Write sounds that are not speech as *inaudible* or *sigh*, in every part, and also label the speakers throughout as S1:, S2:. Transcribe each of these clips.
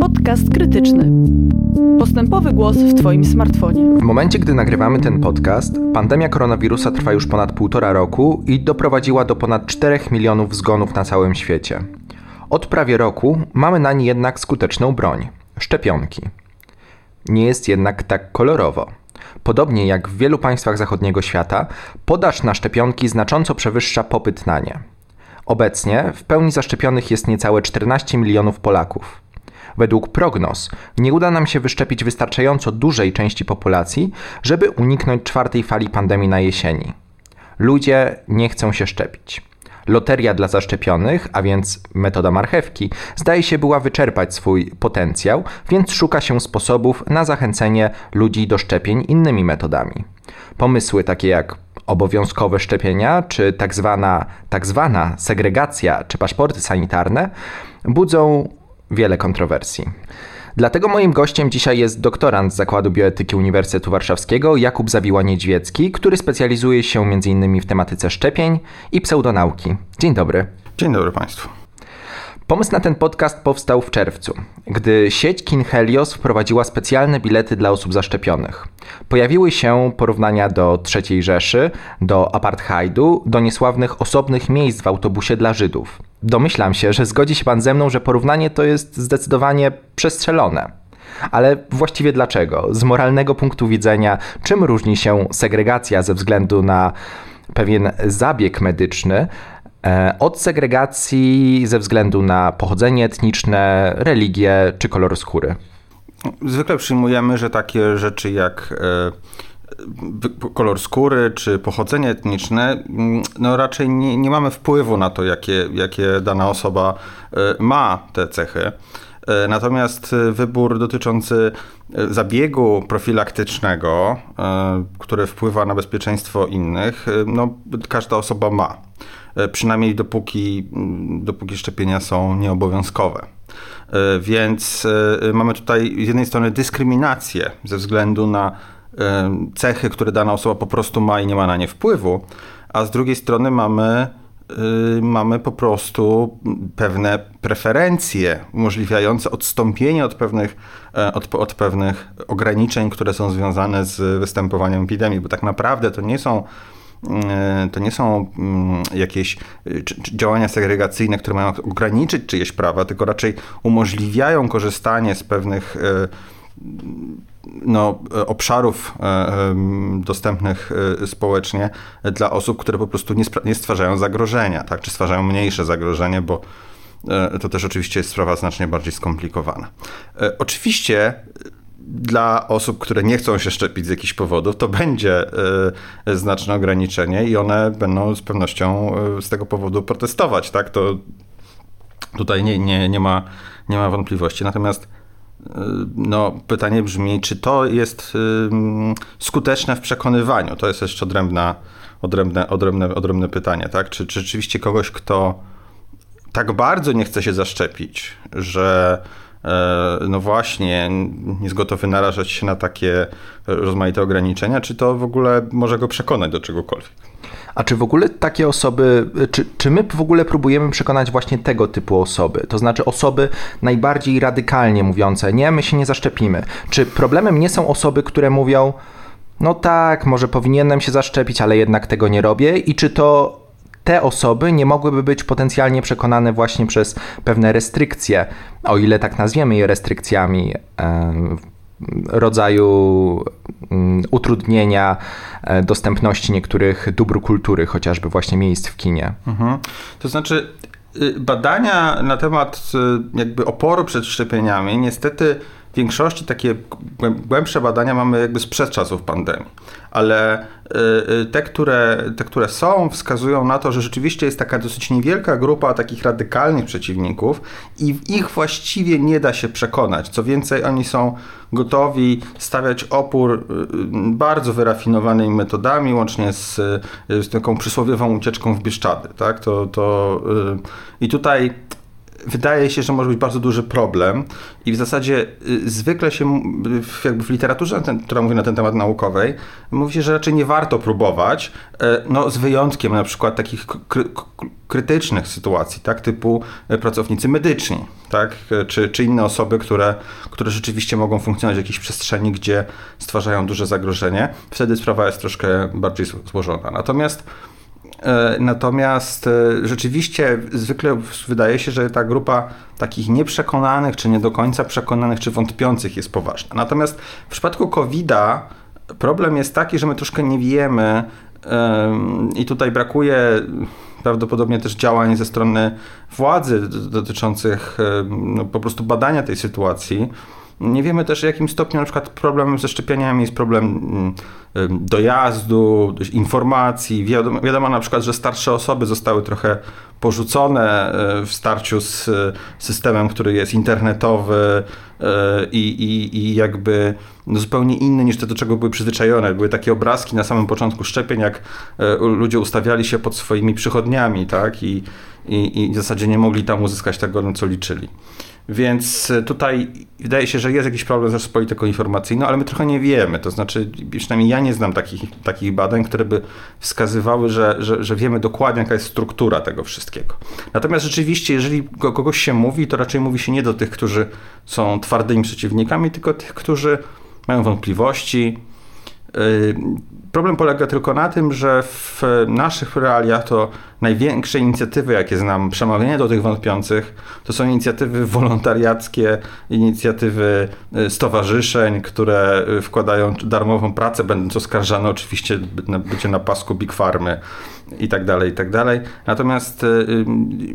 S1: Podcast krytyczny. Postępowy głos w Twoim smartfonie.
S2: W momencie, gdy nagrywamy ten podcast, pandemia koronawirusa trwa już ponad półtora roku i doprowadziła do ponad 4 milionów zgonów na całym świecie. Od prawie roku mamy na nie jednak skuteczną broń szczepionki. Nie jest jednak tak kolorowo. Podobnie jak w wielu państwach zachodniego świata, podaż na szczepionki znacząco przewyższa popyt na nie. Obecnie w pełni zaszczepionych jest niecałe 14 milionów Polaków. Według prognoz nie uda nam się wyszczepić wystarczająco dużej części populacji, żeby uniknąć czwartej fali pandemii na jesieni. Ludzie nie chcą się szczepić. Loteria dla zaszczepionych, a więc metoda marchewki, zdaje się była wyczerpać swój potencjał, więc szuka się sposobów na zachęcenie ludzi do szczepień innymi metodami. Pomysły takie jak obowiązkowe szczepienia, czy tak zwana, tak zwana segregacja, czy paszporty sanitarne, budzą wiele kontrowersji. Dlatego moim gościem dzisiaj jest doktorant z Zakładu Bioetyki Uniwersytetu Warszawskiego Jakub Zawiła-Niedźwiecki, który specjalizuje się m.in. w tematyce szczepień i pseudonauki. Dzień dobry.
S3: Dzień dobry Państwu.
S2: Pomysł na ten podcast powstał w czerwcu, gdy sieć Kin Helios wprowadziła specjalne bilety dla osób zaszczepionych. Pojawiły się porównania do III Rzeszy, do apartheidu, do niesławnych osobnych miejsc w autobusie dla Żydów. Domyślam się, że zgodzi się Pan ze mną, że porównanie to jest zdecydowanie przestrzelone. Ale właściwie dlaczego? Z moralnego punktu widzenia, czym różni się segregacja ze względu na pewien zabieg medyczny od segregacji ze względu na pochodzenie etniczne, religię czy kolor skóry?
S3: Zwykle przyjmujemy, że takie rzeczy jak e, kolor skóry czy pochodzenie etniczne, mm, no raczej nie, nie mamy wpływu na to, jakie, jakie dana osoba e, ma te cechy. E, natomiast wybór dotyczący zabiegu profilaktycznego, który wpływa na bezpieczeństwo innych, no, każda osoba ma. Przynajmniej dopóki, mm, dopóki szczepienia są nieobowiązkowe. E, więc e, mamy tutaj z jednej strony dyskryminację ze względu na e, cechy, które dana osoba po prostu ma i nie ma na nie wpływu, a z drugiej strony mamy, mamy po prostu pewne preferencje umożliwiające odstąpienie od pewnych, od, od pewnych ograniczeń, które są związane z występowaniem epidemii, bo tak naprawdę to nie są E, to nie są mm, jakieś e, działania segregacyjne, które mają ograniczyć czyjeś prawa, tylko raczej umożliwiają korzystanie z pewnych e, no, obszarów dostępnych społecznie dla osób, które po prostu nie, stwarzają zagrożenia, tak? czy stwarzają mniejsze zagrożenie, bo to też oczywiście jest sprawa znacznie bardziej skomplikowana. Oczywiście dla osób, które nie chcą się szczepić z jakichś powodów, to będzie y, znaczne ograniczenie i one będą z pewnością y, z tego powodu protestować, tak? To tutaj nie, nie, nie, ma, nie ma wątpliwości. Natomiast y, no, pytanie brzmi, czy to jest skuteczne w przekonywaniu? To jest jeszcze odrębna, odrębne, odrębne, odrębne pytanie, tak? Czy, czy rzeczywiście kogoś, kto tak bardzo nie chce się zaszczepić, że E, no właśnie, nie jest gotowy narażać się na takie rozmaite ograniczenia, czy to w ogóle może go przekonać do czegokolwiek?
S2: A czy w ogóle takie osoby, czy, czy my w ogóle próbujemy przekonać właśnie tego typu osoby? To znaczy osoby najbardziej radykalnie mówiące, nie, my się nie zaszczepimy. Czy problemem nie są osoby, które mówią, no tak, może powinienem się zaszczepić, ale jednak tego nie robię? I czy to te osoby nie mogłyby być potencjalnie przekonane właśnie przez pewne restrykcje, o ile tak nazwiemy je restrykcjami rodzaju mm, utrudnienia e, dostępności niektórych dóbr kultury, chociażby właśnie miejsc w kinie. Mhm.
S3: To znaczy, y, badania na temat y, jakby oporu przed szczepieniami niestety w większości takie głębsze badania mamy jakby sprzed czasów pandemii, ale y, y, te które, te, które są, wskazują na to, że rzeczywiście jest taka dosyć niewielka grupa takich radykalnych przeciwników i ich właściwie nie da się przekonać. Co więcej, oni są gotowi stawiać opór y, bardzo wyrafinowanymi metodami, łącznie z, z taką przysłowiową ucieczką w Bieszczady. Tak? To, to, I tutaj wydaje się, że może być bardzo duży problem i w zasadzie y, zwykle się jakby w literaturze, która mówi na ten temat naukowej, mówi się, że raczej nie warto próbować, e, no z wyjątkiem na przykład takich kry krytycznych sytuacji, tak, typu e, pracownicy medyczni, tak, czy, czy inne osoby, które, które rzeczywiście mogą funkcjonować w jakiejś przestrzeni, gdzie stwarzają duże zagrożenie. Wtedy sprawa jest troszkę bardziej złożona. Natomiast natomiast e, rzeczywiście zwykle wydaje się, że ta grupa takich nieprzekonanych, czy nie do końca przekonanych, czy wątpiących jest poważna. Natomiast w przypadku COVID-a problem jest taki, że my troszkę nie wiemy i tutaj brakuje prawdopodobnie też działań ze strony władzy dotyczących no, po prostu badania tej sytuacji. Nie wiemy też, w jakim stopniu na przykład problemem ze szczepieniami jest problem mm, dojazdu, informacji. Wiadomo, wiadomo na przykład, że starsze osoby zostały trochę porzucone e, w starciu z systemem, który jest internetowy i, i, i jakby no zupełnie inny niż to, do czego były przyzwyczajone. Były takie obrazki na samym początku szczepień, jak ludzie ustawiali się pod swoimi przychodniami, tak? I, i, i w zasadzie nie mogli tam uzyskać tego, na co liczyli. Więc tutaj wydaje się, że jest jakiś problem z polityką informacyjną, ale my trochę nie wiemy. To znaczy, przynajmniej ja nie znam takich, takich badań, które by wskazywały, że, że, że wiemy dokładnie, jaka jest struktura tego wszystkiego. Natomiast rzeczywiście, jeżeli kogoś się mówi, to raczej mówi się nie do tych, którzy są twardymi przeciwnikami, tylko tych, którzy mają wątpliwości. Yy, Problem polega tylko na tym, że w naszych realiach to największe inicjatywy, jakie znam, przemawiania do tych wątpiących, to są inicjatywy wolontariackie, inicjatywy y, stowarzyszeń, które y, wkładają darmową pracę, będąc oskarżane oczywiście bycie na pasku Big Farmy i tak dalej, i tak dalej. Natomiast y,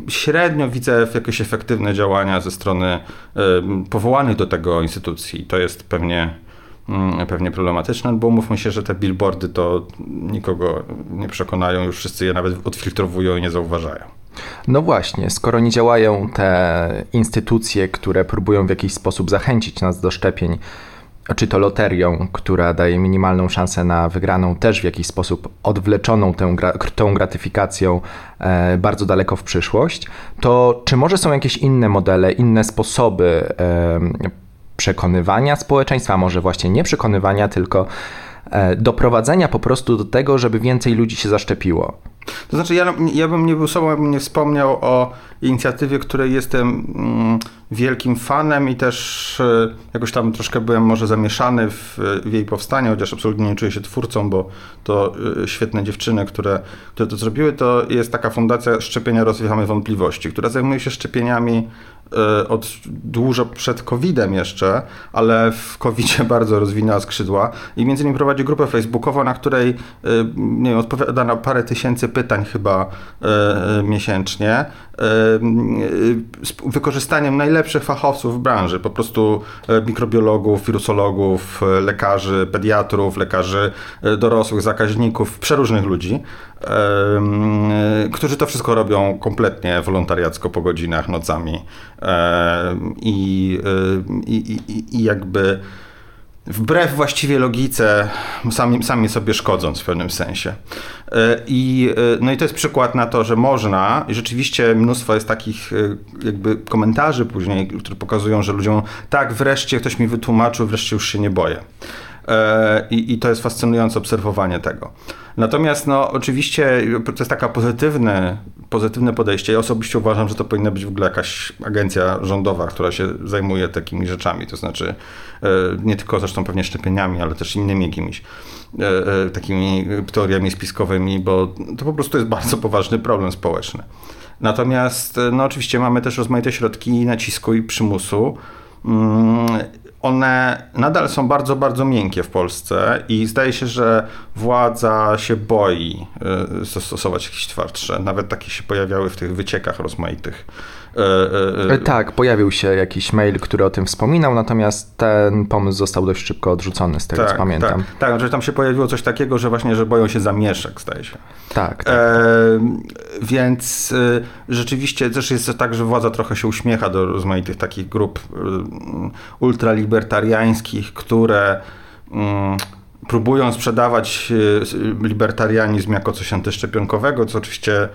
S3: średnio widzę jakieś efektywne działania ze strony powołanych do tego instytucji. To jest pewnie pewnie problematyczne, bo mówmy się, że te billboardy to nikogo nie przekonają, już wszyscy je nawet odfiltrowują i nie zauważają.
S2: No właśnie, skoro nie działają te instytucje, które próbują w jakiś sposób zachęcić nas do szczepień, czy to loterią, która daje minimalną szansę na wygraną, też w jakiś sposób odwleczoną tę, tą gratyfikacją e, bardzo daleko w przyszłość, to czy może są jakieś inne modele, inne sposoby przekonywania społeczeństwa, może właśnie nie przekonywania, tylko e, doprowadzenia po prostu do tego, żeby więcej ludzi się zaszczepiło.
S3: To znaczy, ja, ja bym nie był sobą, nie wspomniał o inicjatywie, której jestem mm, wielkim fanem i też y, jakoś tam troszkę byłem może zamieszany w, w, jej powstaniu, chociaż absolutnie nie czuję się twórcą, bo to y, świetne dziewczyny, które, które to zrobiły. To jest taka fundacja Szczepienia Rozwiechamy Wątpliwości, która zajmuje się szczepieniami od dużo przed COVID-em jeszcze, ale w COVID-zie *laughs* bardzo rozwinęła skrzydła i między innymi prowadzi grupę facebookową, na której nie wiem, odpowiada na parę tysięcy pytań chyba miesięcznie z wykorzystaniem najlepszych fachowców w branży, po prostu e, mikrobiologów, wirusologów, e, lekarzy, pediatrów, lekarzy e, dorosłych, zakaźników, przeróżnych ludzi, którzy to wszystko robią kompletnie wolontariacko po godzinach, nocami i, i, i, i jakby wbrew właściwie logice, sami, sami sobie szkodząc w pewnym sensie. E, I, e, no i to jest przykład na to, że można, i rzeczywiście mnóstwo jest takich e, jakby komentarzy później, które pokazują, że ludziom tak, wreszcie ktoś mi wytłumaczył, wreszcie już się nie boję. I, I, to jest fascynujące obserwowanie tego. Natomiast no, oczywiście to jest taka pozytywne, pozytywne podejście. Ja osobiście uważam, że to powinna być w ogóle jakaś agencja rządowa, która się zajmuje takimi rzeczami. To znaczy nie tylko zresztą pewnie szczepieniami, ale też innymi jakimiś takimi teoriami spiskowymi, bo to po prostu jest bardzo poważny problem społeczny. Natomiast no oczywiście mamy też rozmaite środki nacisku i przymusu. One nadal są bardzo, bardzo miękkie w Polsce i zdaje się, że władza się boi y, zastosować jakieś twardsze. Nawet takie się pojawiały w tych wyciekach rozmaitych
S2: E, e, e, tak, pojawił się jakiś mail, który o tym wspominał, natomiast ten pomysł został dość szybko odrzucony, z tego
S3: tak,
S2: co pamiętam.
S3: Tak, tak, że tam się pojawiło coś takiego, że właśnie, że boją się zamieszek, zdaje się.
S2: Tak. tak, e,
S3: Więc rzeczywiście też jest tak, że władza trochę się uśmiecha do rozmaitych takich grup ultralibertariańskich, które y, próbują sprzedawać libertarianizm jako coś antyszczepionkowego, co oczywiście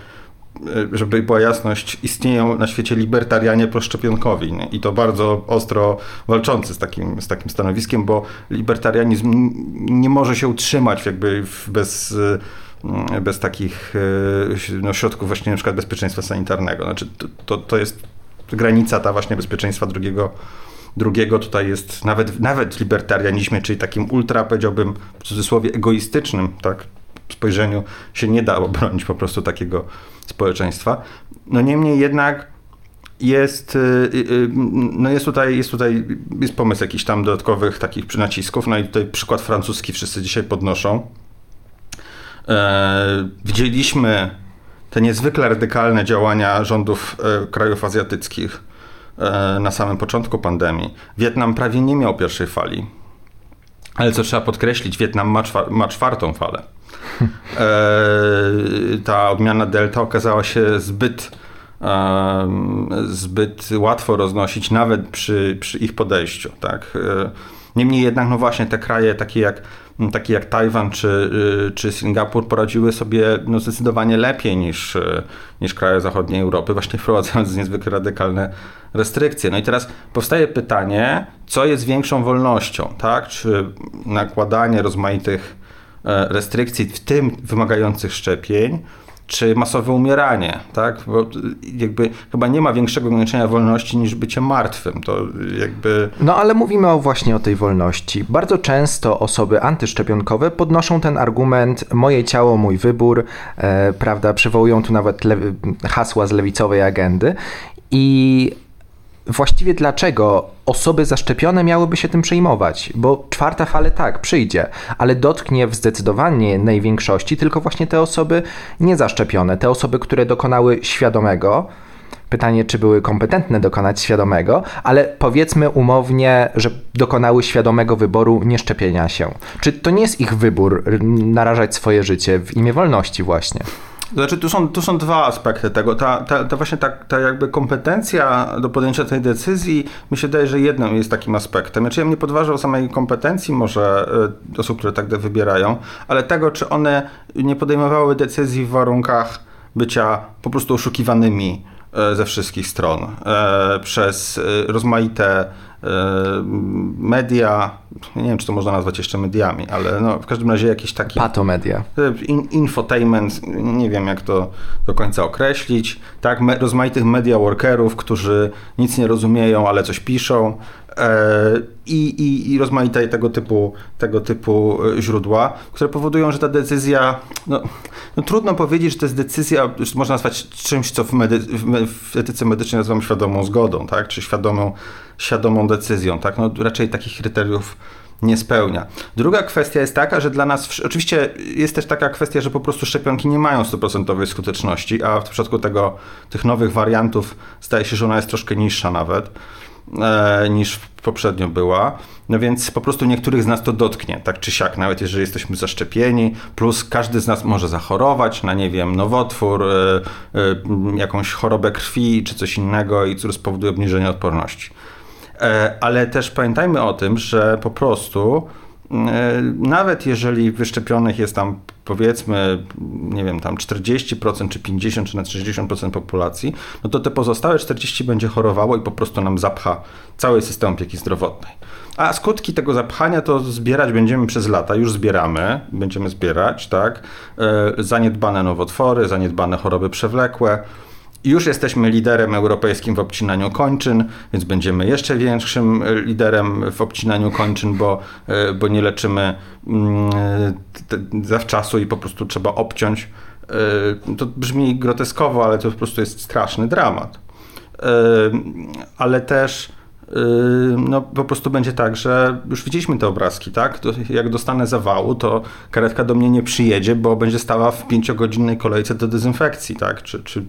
S3: żeby była jasność, istnieją na świecie libertarianie proszczepionkowi nie? i to bardzo ostro walczący z takim, z takim stanowiskiem, bo libertarianizm nie może się utrzymać jakby bez bez takich no, środków właśnie na przykład bezpieczeństwa sanitarnego. Znaczy to, to, to jest granica ta właśnie bezpieczeństwa drugiego drugiego tutaj jest nawet, nawet w libertarianizmie, czyli takim ultra, powiedziałbym, w cudzysłowie egoistycznym, tak, spojrzeniu się nie da obronić po prostu takiego społeczeństwa. No niemniej jednak jest, y, y, y, no jest tutaj, jest tutaj jest pomysł jakichś tam dodatkowych takich nacisków, no i tutaj przykład francuski wszyscy dzisiaj podnoszą. E, widzieliśmy te niezwykle radykalne działania rządów e, krajów azjatyckich e, na samym początku pandemii. Wietnam prawie nie miał pierwszej fali. Ale co trzeba podkreślić, Wietnam ma, czwar ma czwartą falę. Ta odmiana Delta okazała się zbyt, zbyt łatwo roznosić, nawet przy, przy ich podejściu. Tak? Niemniej jednak, no właśnie, te kraje takie jak takie jak Tajwan czy, y, czy Singapur poradziły sobie no, zdecydowanie lepiej niż, y, niż kraje zachodniej Europy, właśnie wprowadzając niezwykle radykalne restrykcje. No i teraz powstaje pytanie, co jest większą wolnością, tak? Czy nakładanie rozmaitych e, restrykcji, w tym wymagających szczepień, czy masowe umieranie, tak? Bo jakby chyba nie ma większego ograniczenia wolności niż bycie martwym. To jakby...
S2: No ale mówimy o właśnie o tej wolności. Bardzo często osoby antyszczepionkowe podnoszą ten argument moje ciało, mój wybór, e, prawda? Przywołują tu nawet hasła z lewicowej agendy i właściwie dlaczego osoby zaszczepione miałyby się tym przejmować? Bo czwarta fala tak, przyjdzie, ale dotknie w zdecydowanie największości tylko właśnie te osoby niezaszczepione, te osoby, które dokonały świadomego, Pytanie, czy były kompetentne dokonać świadomego, ale powiedzmy umownie, że dokonały świadomego wyboru nieszczepienia się. Czy to nie jest ich wybór narażać swoje życie w imię wolności właśnie?
S3: Znaczy, tu są, tu są dwa aspekty tego. Ta, ta, ta właśnie ta, ta jakby kompetencja do podjęcia tej decyzji, mi się wydaje, że jednym jest takim aspektem. Znaczy, ja bym nie podważał samej kompetencji może y, osób, które tak wybierają, ale tego, czy one nie podejmowały decyzji w warunkach bycia po prostu oszukiwanymi y, ze wszystkich stron y, przez rozmaite media, nie wiem, czy to można nazwać jeszcze mediami, ale no, w każdym razie jakieś takie...
S2: Patomedia.
S3: In, infotainment, nie wiem jak to do końca określić, tak, me, rozmaitych media workerów, którzy nic nie rozumieją, ale coś piszą, E, i, i, i rozmaite tego typu, tego typu e, źródła, które powodują, że ta decyzja, no, no trudno powiedzieć, że to jest decyzja, można nazwać czymś, co w, medy, w etyce medycznej nazywam świadomą zgodą, tak? czy świadomą, świadomą decyzją. Tak? No, raczej takich kryteriów nie spełnia. Druga kwestia jest taka, że dla nas, oczywiście jest też taka kwestia, że po prostu szczepionki nie mają stuprocentowej skuteczności, a w przypadku tego, tych nowych wariantów zdaje się, że ona jest troszkę niższa nawet. E, niż poprzednio była. No więc po prostu niektórych z nas to dotknie, tak czy siak, nawet jeżeli jesteśmy zaszczepieni, plus każdy z nas może zachorować na, nie wiem, nowotwór, e, e, jakąś chorobę krwi czy coś innego i co spowoduje obniżenie odporności. Ale też pamiętajmy o tym, że po prostu nawet jeżeli wyszczepionych jest tam powiedzmy, nie wiem, tam 40% czy 50% czy na 60% populacji, no to te pozostałe 40 będzie chorowało i po prostu nam zapcha cały system opieki zdrowotnej. A skutki tego zapchania to zbierać będziemy przez lata, już zbieramy, będziemy zbierać, tak? E, zaniedbane nowotwory, zaniedbane choroby przewlekłe, już jesteśmy liderem europejskim w obcinaniu kończyn, więc będziemy jeszcze większym liderem w obcinaniu kończyn, bo, e, bo nie leczymy mm, zawczasu i po prostu trzeba obciąć. E, to brzmi groteskowo, ale to po prostu jest straszny dramat. E, ale też no po prostu będzie tak, że już widzieliśmy te obrazki, tak? Jak dostanę zawału, to karetka do mnie nie przyjedzie, bo będzie stała w pięciogodzinnej kolejce do dezynfekcji, tak? Czy, czy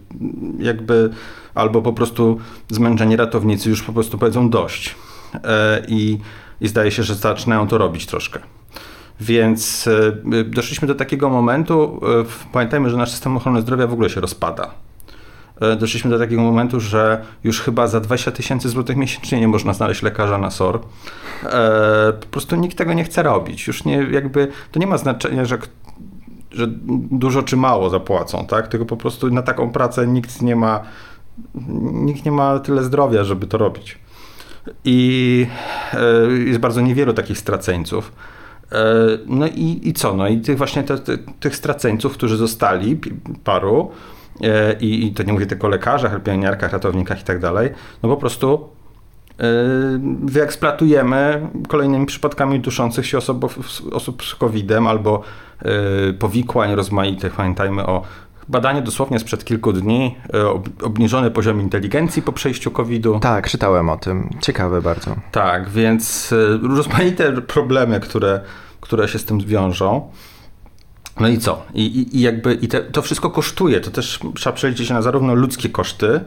S3: jakby, albo po prostu zmęczeni ratownicy już po prostu powiedzą dość. Yy, I, i zdaje się, że zaczynają to robić troszkę. Więc yy, doszliśmy do takiego momentu, pamiętajmy, że nasz system ochrony zdrowia w ogóle się rozpada. E, doszliśmy do takiego momentu, że już chyba za 20 tysięcy złotych miesięcznie nie można znaleźć lekarza na SOR. E, po prostu nikt tego nie chce robić. Już nie, jakby, to nie ma znaczenia, że że dużo czy mało zapłacą, tak? Tylko po prostu na taką pracę nikt nie ma, nikt nie ma tyle zdrowia, żeby to robić. I e, jest bardzo niewielu takich straceńców. No i, i co? No i tych właśnie te, te, tych straceńców, którzy zostali, paru, i, i to nie mówię tylko o lekarzach, pielęgniarkach, ratownikach i tak dalej, no po prostu wyeksploatujemy kolejnymi przypadkami duszących się osób, osób z COVID-em albo powikłań rozmaitych. Pamiętajmy o badanie dosłownie sprzed kilku dni, obniżony poziom inteligencji po przejściu COVID-u.
S2: Tak, czytałem o tym. Ciekawe bardzo.
S3: Tak, więc rozmaite problemy, które, które się z tym wiążą. No i co? I, i, i jakby i te, to wszystko kosztuje. To też trzeba przeliczyć na zarówno ludzkie koszty,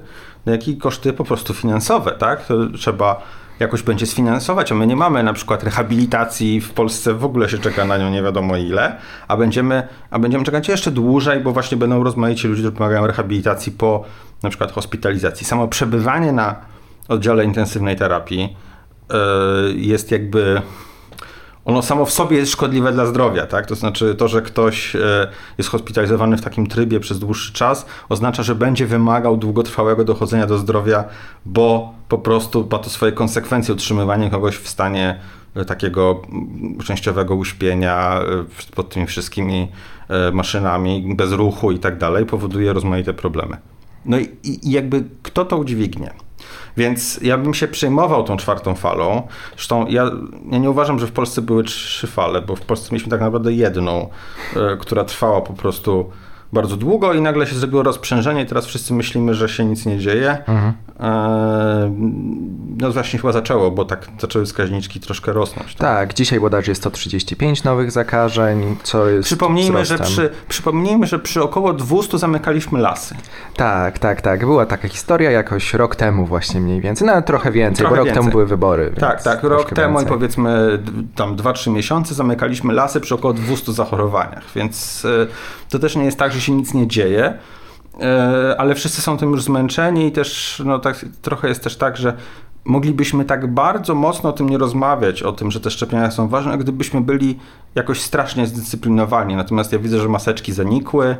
S3: jak i koszty po prostu finansowe, tak? To trzeba jakoś będzie sfinansować, a my nie mamy na przykład rehabilitacji w Polsce, w ogóle się czeka na nią nie wiadomo ile, a będziemy, a będziemy czekać jeszcze dłużej, bo właśnie będą rozmaici ludzie, którzy pomagają rehabilitacji po na przykład hospitalizacji. Samo przebywanie na oddziale intensywnej terapii yy, jest jakby ono samo w sobie jest szkodliwe dla zdrowia, tak? To znaczy to, że ktoś e, jest hospitalizowany w takim trybie przez dłuższy czas, oznacza, że będzie wymagał długotrwałego dochodzenia do zdrowia, bo po prostu ma to swoje konsekwencje utrzymywanie kogoś w stanie e, takiego mm, częściowego uśpienia e, pod tymi wszystkimi maszynami, bez ruchu i tak dalej, powoduje rozmaite problemy. No i, i jakby kto to udźwignie? Więc ja bym się przejmował tą czwartą falą. Zresztą ja, ja nie uważam, że w Polsce były trzy fale, bo w Polsce mieliśmy tak naprawdę jedną, e, która trwała po prostu bardzo długo i nagle się zrobiło rozprzężenie i teraz wszyscy myślimy, że się nic nie dzieje. Mhm. E, no właśnie chyba zaczęło, bo tak zaczęły wskaźniczki troszkę rosnąć.
S2: Tak, tak dzisiaj bodajże jest 135 nowych zakażeń, co jest
S3: przypomnijmy, że przy, przypomnijmy, że przy około 200 zamykaliśmy lasy.
S2: Tak, tak, tak. Była taka historia jakoś rok temu właśnie mniej więcej, no trochę więcej, trochę bo rok więcej. temu były wybory.
S3: Tak, tak, rok temu więcej. i powiedzmy tam 2-3 miesiące zamykaliśmy lasy przy około 200 zachorowaniach, więc e, to też nie jest tak, że się nic nie dzieje. E, ale wszyscy są tym już zmęczeni i też no, tak, trochę jest też tak, że moglibyśmy tak bardzo mocno o tym nie rozmawiać, o tym, że te szczepienia są ważne, gdybyśmy byli jakoś strasznie zdyscyplinowani. Natomiast ja widzę, że maseczki zanikły,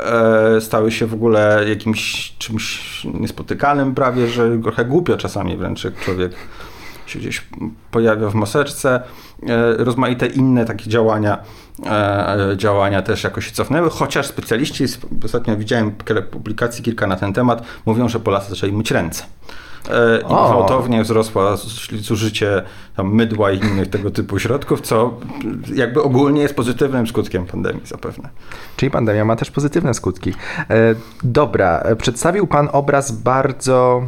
S3: e, stały się w ogóle jakimś czymś niespotykanym prawie, że trochę głupio czasami wręcz, jak człowiek się gdzieś pojawia w maseczce. E, rozmaite inne takie działania, e, działania też jakoś się cofnęły, chociaż specjaliści, ostatnio widziałem publikacji kilka na ten temat, mówią, że Polacy zaczęli myć ręce. E, I o. gwałtownie wzrosła zużycie tam mydła i innych tego typu środków, co jakby ogólnie jest pozytywnym skutkiem pandemii zapewne.
S2: Czyli pandemia ma też pozytywne skutki. Dobra, przedstawił Pan obraz bardzo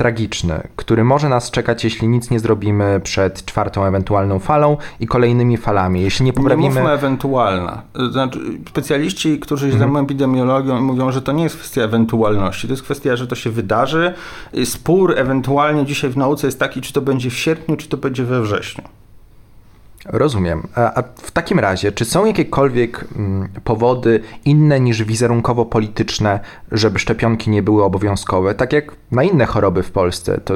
S2: tragiczny, który może nas czekać, jeśli nic nie zrobimy przed czwartą ewentualną falą i kolejnymi falami. Jeśli nie poprawimy... Nie
S3: mówmy ewentualna. Znaczy, specjaliści, którzy się mhm. zajmują epidemiologią mówią, że to nie jest kwestia ewentualności, to jest kwestia, że to się wydarzy. Spór ewentualnie dzisiaj w nauce jest taki, czy to będzie w sierpniu, czy to będzie we wrześniu.
S2: Rozumiem. A w takim razie, czy są jakiekolwiek mm, powody inne niż wizerunkowo-polityczne, żeby szczepionki nie były obowiązkowe? Tak jak na inne choroby w Polsce. To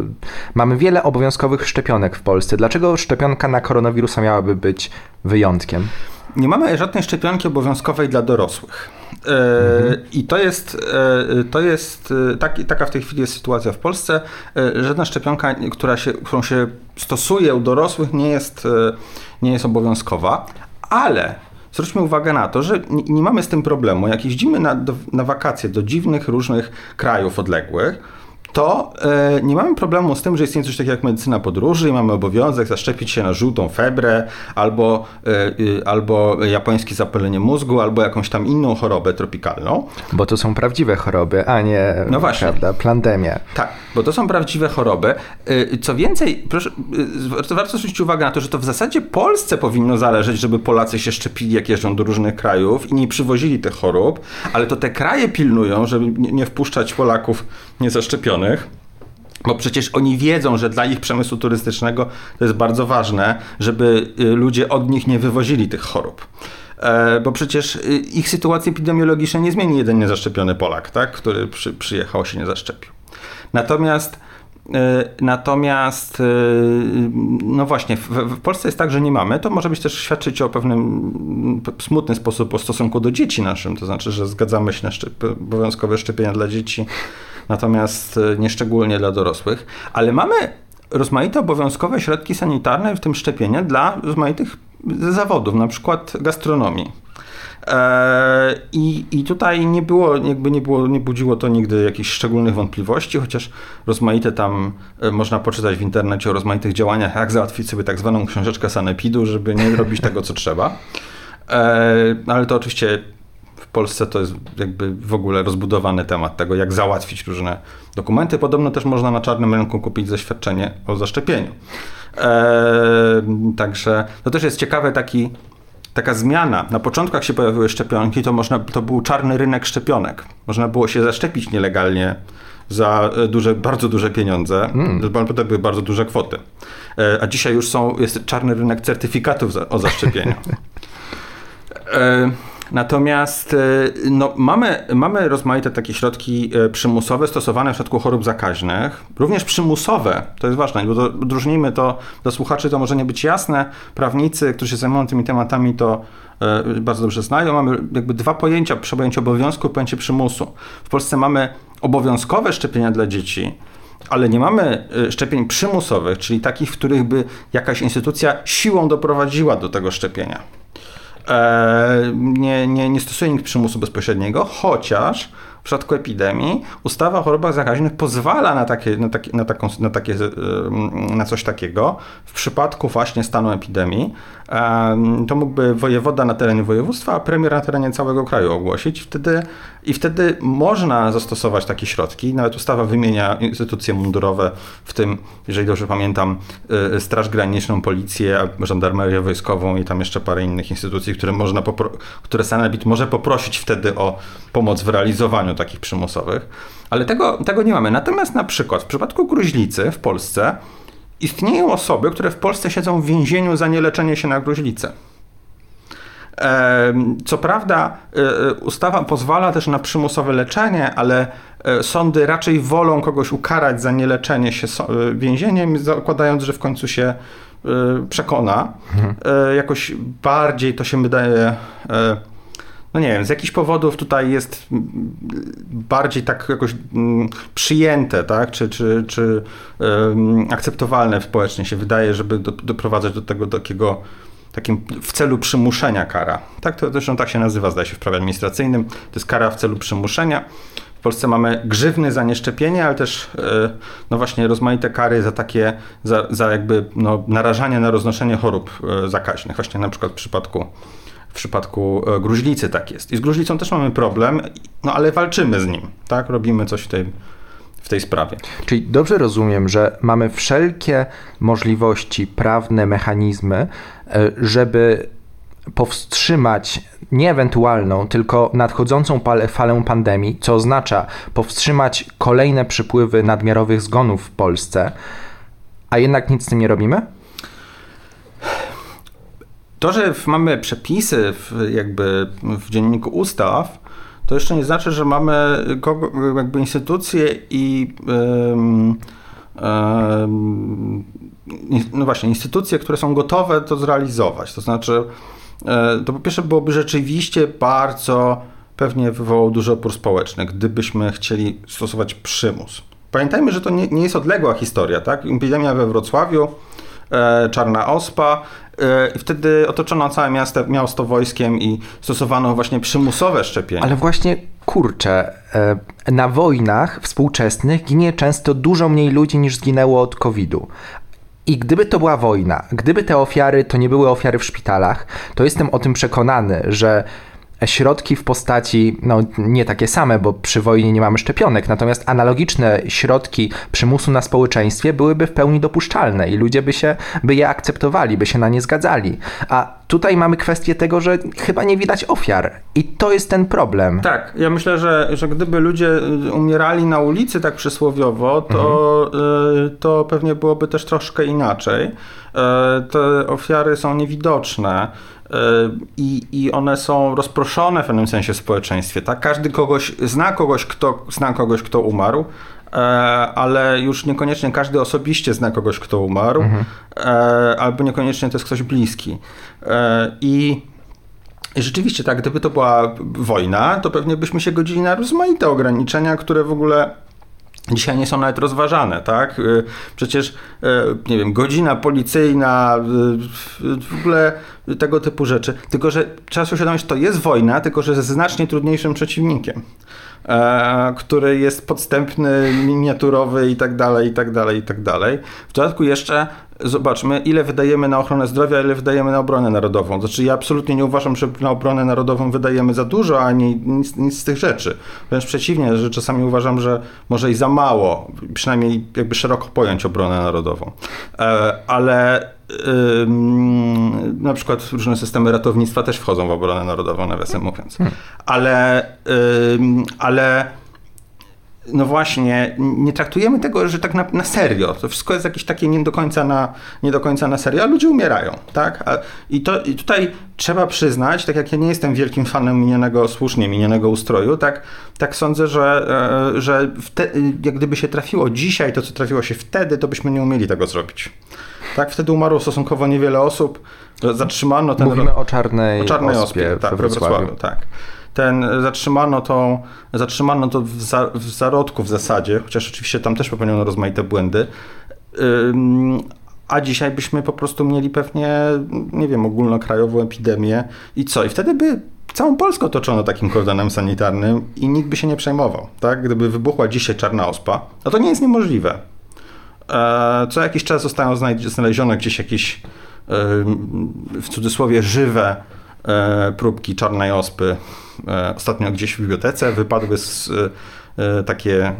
S2: mamy wiele obowiązkowych szczepionek w Polsce. Dlaczego szczepionka na koronawirusa miałaby być wyjątkiem?
S3: Nie mamy żadnej szczepionki obowiązkowej dla dorosłych. Mhm. I to jest, e, to jest e, tak, taka w tej chwili jest sytuacja w Polsce. Żadna szczepionka, która się, którą się stosuje u dorosłych, nie jest, nie jest obowiązkowa, ale zwróćmy uwagę na to, że nie, nie mamy z tym problemu. Jak jeździmy na, na wakacje do dziwnych, różnych krajów odległych, to e, nie mamy problemu z tym, że istnieje coś takiego jak medycyna podróży i mamy obowiązek zaszczepić się na żółtą febrę, albo, e, albo japońskie zapalenie mózgu, albo jakąś tam inną chorobę tropikalną.
S2: Bo to są prawdziwe choroby, a nie no właśnie. Prawda, plandemia.
S3: Tak, bo to są prawdziwe choroby. E, co więcej, proszę, e, warto zwrócić uwagę na to, że to w zasadzie Polsce powinno zależeć, żeby Polacy się szczepili, jak jeżdżą do różnych krajów i nie przywozili tych chorób, ale to te kraje pilnują, żeby nie wpuszczać Polaków niezaszczepionych bo przecież oni wiedzą, że dla ich przemysłu turystycznego to jest bardzo ważne, żeby y, ludzie od nich nie wywozili tych chorób. E, bo przecież y, ich sytuacji epidemiologicznej nie zmieni jeden niezaszczepiony Polak, tak? który przy, przyjechał się nie zaszczepił. Natomiast Natomiast, no właśnie, w, w, Polsce jest tak, że nie mamy. To może być też świadczyć o pewnym smutny sposób o stosunku do dzieci naszym. To znaczy, że zgadzamy się na szczep obowiązkowe szczepienia dla dzieci, natomiast nieszczególnie dla dorosłych. Ale mamy rozmaite obowiązkowe środki sanitarne, w tym szczepienie dla rozmaitych zawodów, na przykład gastronomii. E, I, I tutaj nie było, jakby nie było, nie budziło to nigdy jakichś szczególnych wątpliwości, chociaż rozmaite tam e, można poczytać w internecie o rozmaitych działaniach, jak załatwić sobie tak zwaną książeczkę sanepidu, żeby nie robić tego, co trzeba. E, ale to oczywiście w Polsce to jest jakby w ogóle rozbudowany temat tego, jak załatwić różne dokumenty. Podobno też można na czarnym rynku kupić zaświadczenie o zaszczepieniu. Eee, także to też jest ciekawy taki taka zmiana. Na początku, jak się pojawiły szczepionki, to, można, to był czarny rynek szczepionek. Można było się zaszczepić nielegalnie za e, duże, bardzo duże pieniądze. Mm. To były bardzo duże kwoty. E, a dzisiaj już są, jest czarny rynek certyfikatów za, o zaszczepieniu. *laughs* e, Natomiast e, no, mamy, mamy rozmaite takie środki e, przymusowe stosowane w przypadku chorób zakaźnych, również przymusowe, to jest ważne, bo odróżnijmy to do słuchaczy, to może nie być jasne. Prawnicy, którzy się zajmują tymi tematami, to e, bardzo dobrze znają. Mamy jakby dwa pojęcia, pojęcie obowiązku i pojęcie przymusu. W Polsce mamy obowiązkowe szczepienia dla dzieci, ale nie mamy szczepień przymusowych, czyli takich, w których by jakaś instytucja siłą doprowadziła do tego szczepienia. E, nie, nie, nie stosuje nikt przymusu bezpośredniego, chociaż w przypadku epidemii ustawa o chorobach zakaźnych pozwala na, takie, na, takie, na, taką, na, takie, na coś takiego w przypadku właśnie stanu epidemii. To mógłby wojewoda na terenie województwa, a premier na terenie całego kraju ogłosić. Wtedy, I wtedy można zastosować takie środki. Nawet ustawa wymienia instytucje mundurowe, w tym, jeżeli dobrze pamiętam, y, Straż Graniczną, Policję, Żandarmerię Wojskową i tam jeszcze parę innych instytucji, które, można które Sanepid może poprosić wtedy o pomoc w realizowaniu takich przymusowych. Ale tego, tego nie mamy. Natomiast na przykład w przypadku gruźlicy w Polsce istnieją osoby, które w Polsce siedzą w więzieniu za nieleczenie się na gruźlicę. Co prawda, e, e, ustawa pozwala też na przymusowe leczenie, ale e, sądy raczej wolą kogoś ukarać za nieleczenie się więzieniem, zakładając, że w końcu się przekona. Mhm. Jakoś bardziej to się wydaje no nie wiem, z jakichś powodów tutaj jest bardziej tak jakoś mm, przyjęte, tak, czy, czy, czy um, akceptowalne społecznie się wydaje, żeby do, doprowadzać do tego takiego takim w celu przymuszenia kara. Tak, to zresztą tak się nazywa, zdaje się, w prawie administracyjnym. To jest kara w celu przymuszenia. W Polsce mamy grzywny za nieszczepienie, ale też e, no właśnie rozmaite kary za takie, za, za jakby no, narażanie na roznoszenie chorób e, zakaźnych. Właśnie na przykład w przypadku w przypadku e, gruźlicy tak jest. I z gruźlicą też mamy problem, no ale walczymy z nim, tak? Robimy coś w tej, w tej sprawie.
S2: Czyli dobrze rozumiem, że mamy wszelkie możliwości, prawne mechanizmy, e, żeby powstrzymać nie ewentualną, tylko nadchodzącą falę pandemii, co oznacza powstrzymać kolejne przypływy nadmiarowych zgonów w Polsce, a jednak nic z tym nie robimy?
S3: To, że mamy przepisy w, jakby w dzienniku ustaw, to jeszcze nie znaczy, że mamy jakby instytucje i um, um, no właśnie, instytucje, które są gotowe to zrealizować. To znaczy, e, to po pierwsze byłoby rzeczywiście bardzo pewnie wywołało duży opór społeczny, gdybyśmy chcieli stosować przymus. Pamiętajmy, że to nie, nie jest odległa historia, tak? Epidemia we Wrocławiu, czarna ospa, E, I wtedy otoczono całe miasto, miasto wojskiem i stosowano właśnie przymusowe szczepienia.
S2: Ale właśnie kurczę, e, na wojnach współczesnych ginie często dużo mniej ludzi niż zginęło od COVID-u. I gdyby to była wojna, gdyby te ofiary to nie były ofiary w szpitalach, to jestem o tym przekonany, że środki w postaci, no nie takie same, bo przy wojnie nie mamy szczepionek, natomiast analogiczne środki przymusu na społeczeństwie byłyby w pełni dopuszczalne i ludzie by się, by je akceptowali, by się na nie zgadzali. A tutaj mamy kwestię tego, że chyba nie widać ofiar i to jest ten problem.
S3: Tak, ja myślę, że, że gdyby ludzie umierali na ulicy tak przysłowiowo, to, mhm. Y, to pewnie byłoby też troszkę inaczej. Y, te ofiary są niewidoczne. E, i, i one są rozproszone w pewnym sensie w społeczeństwie. Tak? Każdy kogoś zna kogoś, kto zna kogoś, kto umarł, ale już niekoniecznie każdy osobiście zna kogoś, kto umarł, mhm. albo niekoniecznie to jest ktoś bliski. I i rzeczywiście tak, gdyby to była wojna, to pewnie byśmy się godzili na rozmaite ograniczenia, które w ogóle dzisiaj nie są nawet rozważane, tak? Y, przecież, y, nie wiem, godzina policyjna, y, w ogóle tego typu rzeczy. Tylko, że trzeba sobie uświadomić, to jest wojna, tylko że ze znacznie trudniejszym przeciwnikiem. E, który jest podstępny, miniaturowy i tak dalej, i tak dalej, i tak dalej. W dodatku jeszcze zobaczmy, ile wydajemy na ochronę zdrowia, ile wydajemy na obronę narodową. Znaczy ja absolutnie nie uważam, że na obronę narodową wydajemy za dużo, ani nic, nic z tych rzeczy. Wręcz przeciwnie, że czasami uważam, że może i za mało, przynajmniej jakby szeroko pojąć obronę narodową. E, ale na przykład różne systemy ratownictwa też wchodzą w obronę narodową, nawiasem mówiąc. Hmm. Ale, ale no właśnie, nie traktujemy tego, że tak na, na, serio. To wszystko jest jakieś takie nie do końca na, nie do końca na serio, a ludzie umierają, tak? A, i, to, I tutaj trzeba przyznać, tak jak ja nie jestem wielkim fanem minionego, słusznie minionego ustroju, tak, tak sądzę, że, e, że wte, jak gdyby się trafiło dzisiaj to, co trafiło się wtedy, to byśmy nie umieli tego zrobić. Tak, wtedy umarło stosunkowo niewiele osób. Zatrzymano ten.
S2: Mówimy o czarnej,
S3: o czarnej ospie, ospie tak, we Wrocławiu. Tak. Ten, zatrzymano, to, zatrzymano to w, za, w zarodku w zasadzie, chociaż oczywiście tam też popełniono rozmaite błędy. Ym, a dzisiaj byśmy po prostu mieli pewnie, nie wiem, ogólnokrajową epidemię i co? I wtedy by całą Polskę otoczono takim kordonem sanitarnym i nikt by się nie przejmował. Tak? Gdyby wybuchła dzisiaj czarna ospa, no to nie jest niemożliwe. E, co jakiś czas zostają znalezione gdzieś jakieś e, w cudzysłowie żywe e, próbki czarnej ospy. Ostatnio gdzieś w bibliotece wypadły z, takie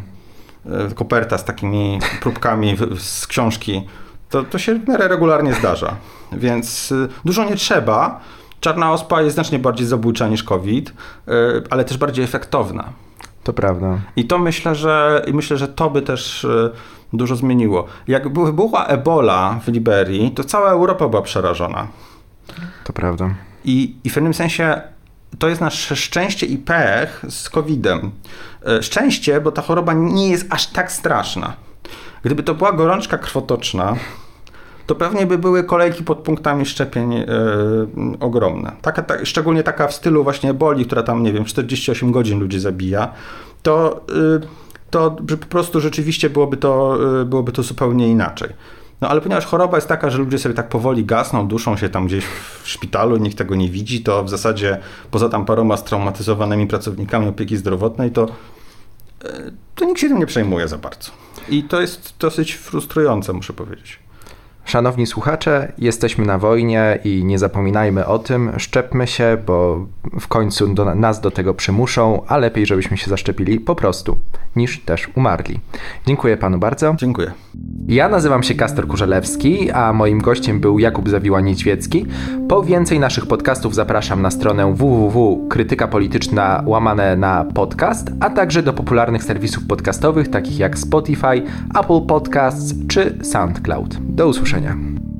S3: koperta z takimi próbkami z książki. To, to się w miarę regularnie zdarza. Więc dużo nie trzeba. Czarna ospa jest znacznie bardziej zabójcza niż COVID, ale też bardziej efektowna.
S2: To prawda.
S3: I to myślę, że myślę, że to by też dużo zmieniło. Jak wybuchła ebola w Liberii, to cała Europa była przerażona.
S2: To prawda.
S3: I, i w pewnym sensie to jest nasze szczęście i pech z COVID-em. E, szczęście, bo ta choroba nie jest aż tak straszna. Gdyby to była gorączka krwotoczna, to pewnie by były kolejki pod punktami szczepień yy, ogromne. Taka, ta, szczególnie taka w stylu właśnie eboli, która tam, nie wiem, 48 godzin ludzi zabija, to yy, to po prostu rzeczywiście byłoby to, y, byłoby to zupełnie inaczej. No ale ponieważ choroba jest taka, że ludzie sobie tak powoli gasną, duszą się tam gdzieś w szpitalu, nikt tego nie widzi, to w zasadzie poza tam paroma straumatyzowanymi pracownikami opieki zdrowotnej, to, y, to nikt się tym nie przejmuje za bardzo. I to jest dosyć frustrujące, muszę powiedzieć.
S2: Szanowni słuchacze, jesteśmy na wojnie i nie zapominajmy o tym, szczepmy się, bo w końcu do, nas do tego przymuszą, a lepiej, żebyśmy się zaszczepili po prostu, niż też umarli. Dziękuję panu bardzo.
S3: Dziękuję.
S2: Ja nazywam się Kastor Kurzelewski, a moim gościem był Jakub Zawiła-Niedźwiecki. Po więcej naszych podcastów zapraszam na stronę www.krytyka polityczna łamane na podcast, a także do popularnych serwisów podcastowych takich jak Spotify, Apple Podcasts czy SoundCloud. Do usłyszenia.